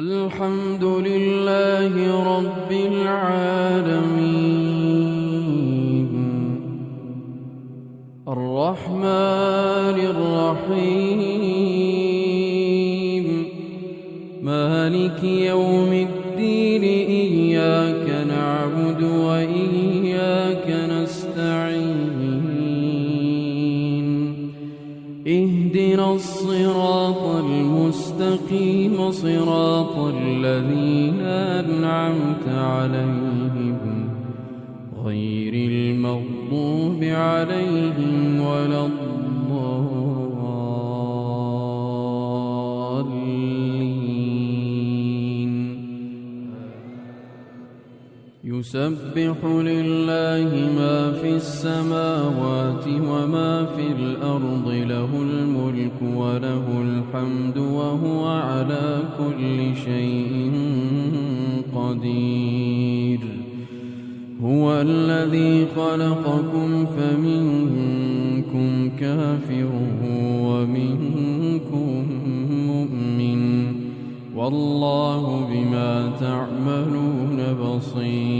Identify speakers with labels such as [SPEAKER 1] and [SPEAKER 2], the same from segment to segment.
[SPEAKER 1] الحمد لله رب العالمين. الرحمن الرحيم. الصراط المستقيم صراط الذين أنعمت عليهم. غير المغضوب عليهم ولا الضالين. يسبح لله ما في السماوات وما في الأرض الملك وله الحمد وهو على كل شيء قدير. هو الذي خلقكم فمنكم كافر ومنكم مؤمن. والله بما تعملون بصير.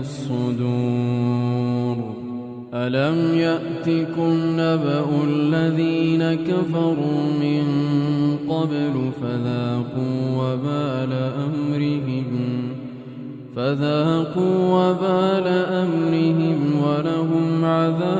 [SPEAKER 1] الصدور. ألم يأتكم نبأ الذين كفروا من قبل فذاقوا وبال أمرهم فذاقوا وبال أمرهم ولهم عذاب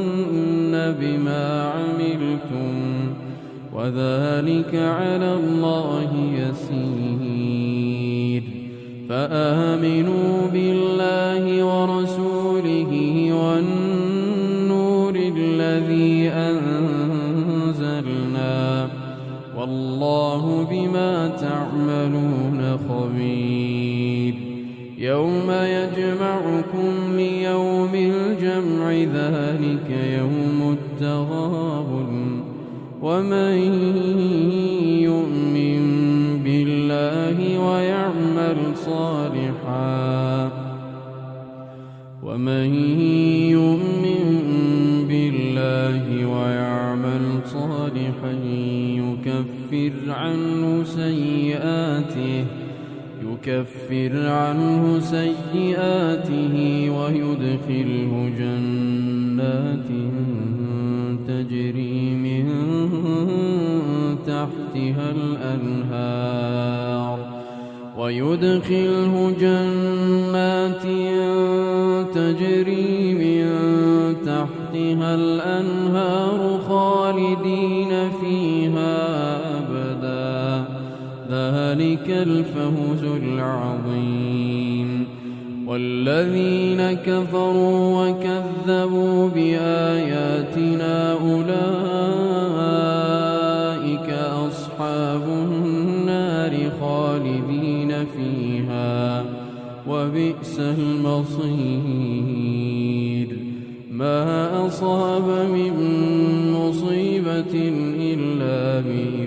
[SPEAKER 1] بما عملتم وذلك على الله يسير. فآمنوا بالله ورسوله والنور الذي أنزلنا. والله بما تعملون خبير. يوم يجمعكم ليوم الجمع ذلك يوم التغابن ومن يؤمن بالله ويعمل صالحا ومن يؤمن بالله ويعمل صالحا يكفر عنه سيئاته يكفر عنه سيئاته ويدخله جنات تجري من تحتها الأنهار ويدخله جنات تجري من تحتها الأنهار خالدين فيها أبدا. ذلك الفوز العظيم. والذين كفروا وكذبوا بآياتنا أولئك أصحاب النار خالدين فيها وبئس المصير. ما أصاب من مصيبة إلا بإذن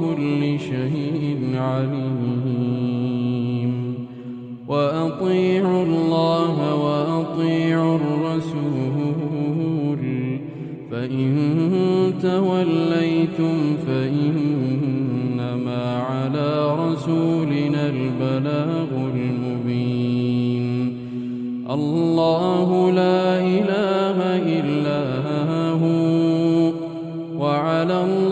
[SPEAKER 1] بكل شيء عليم. وأطيعوا الله وأطيعوا الرسول. فإن توليتم فإنما على رسولنا البلاغ المبين. الله لا إله إلا هو.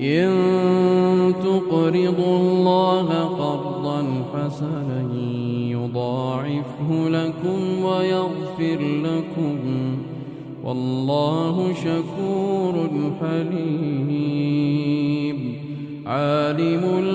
[SPEAKER 1] إن تقرضوا الله قرضا حسنا يضاعفه لكم ويغفر لكم. والله شكور حليم. عالم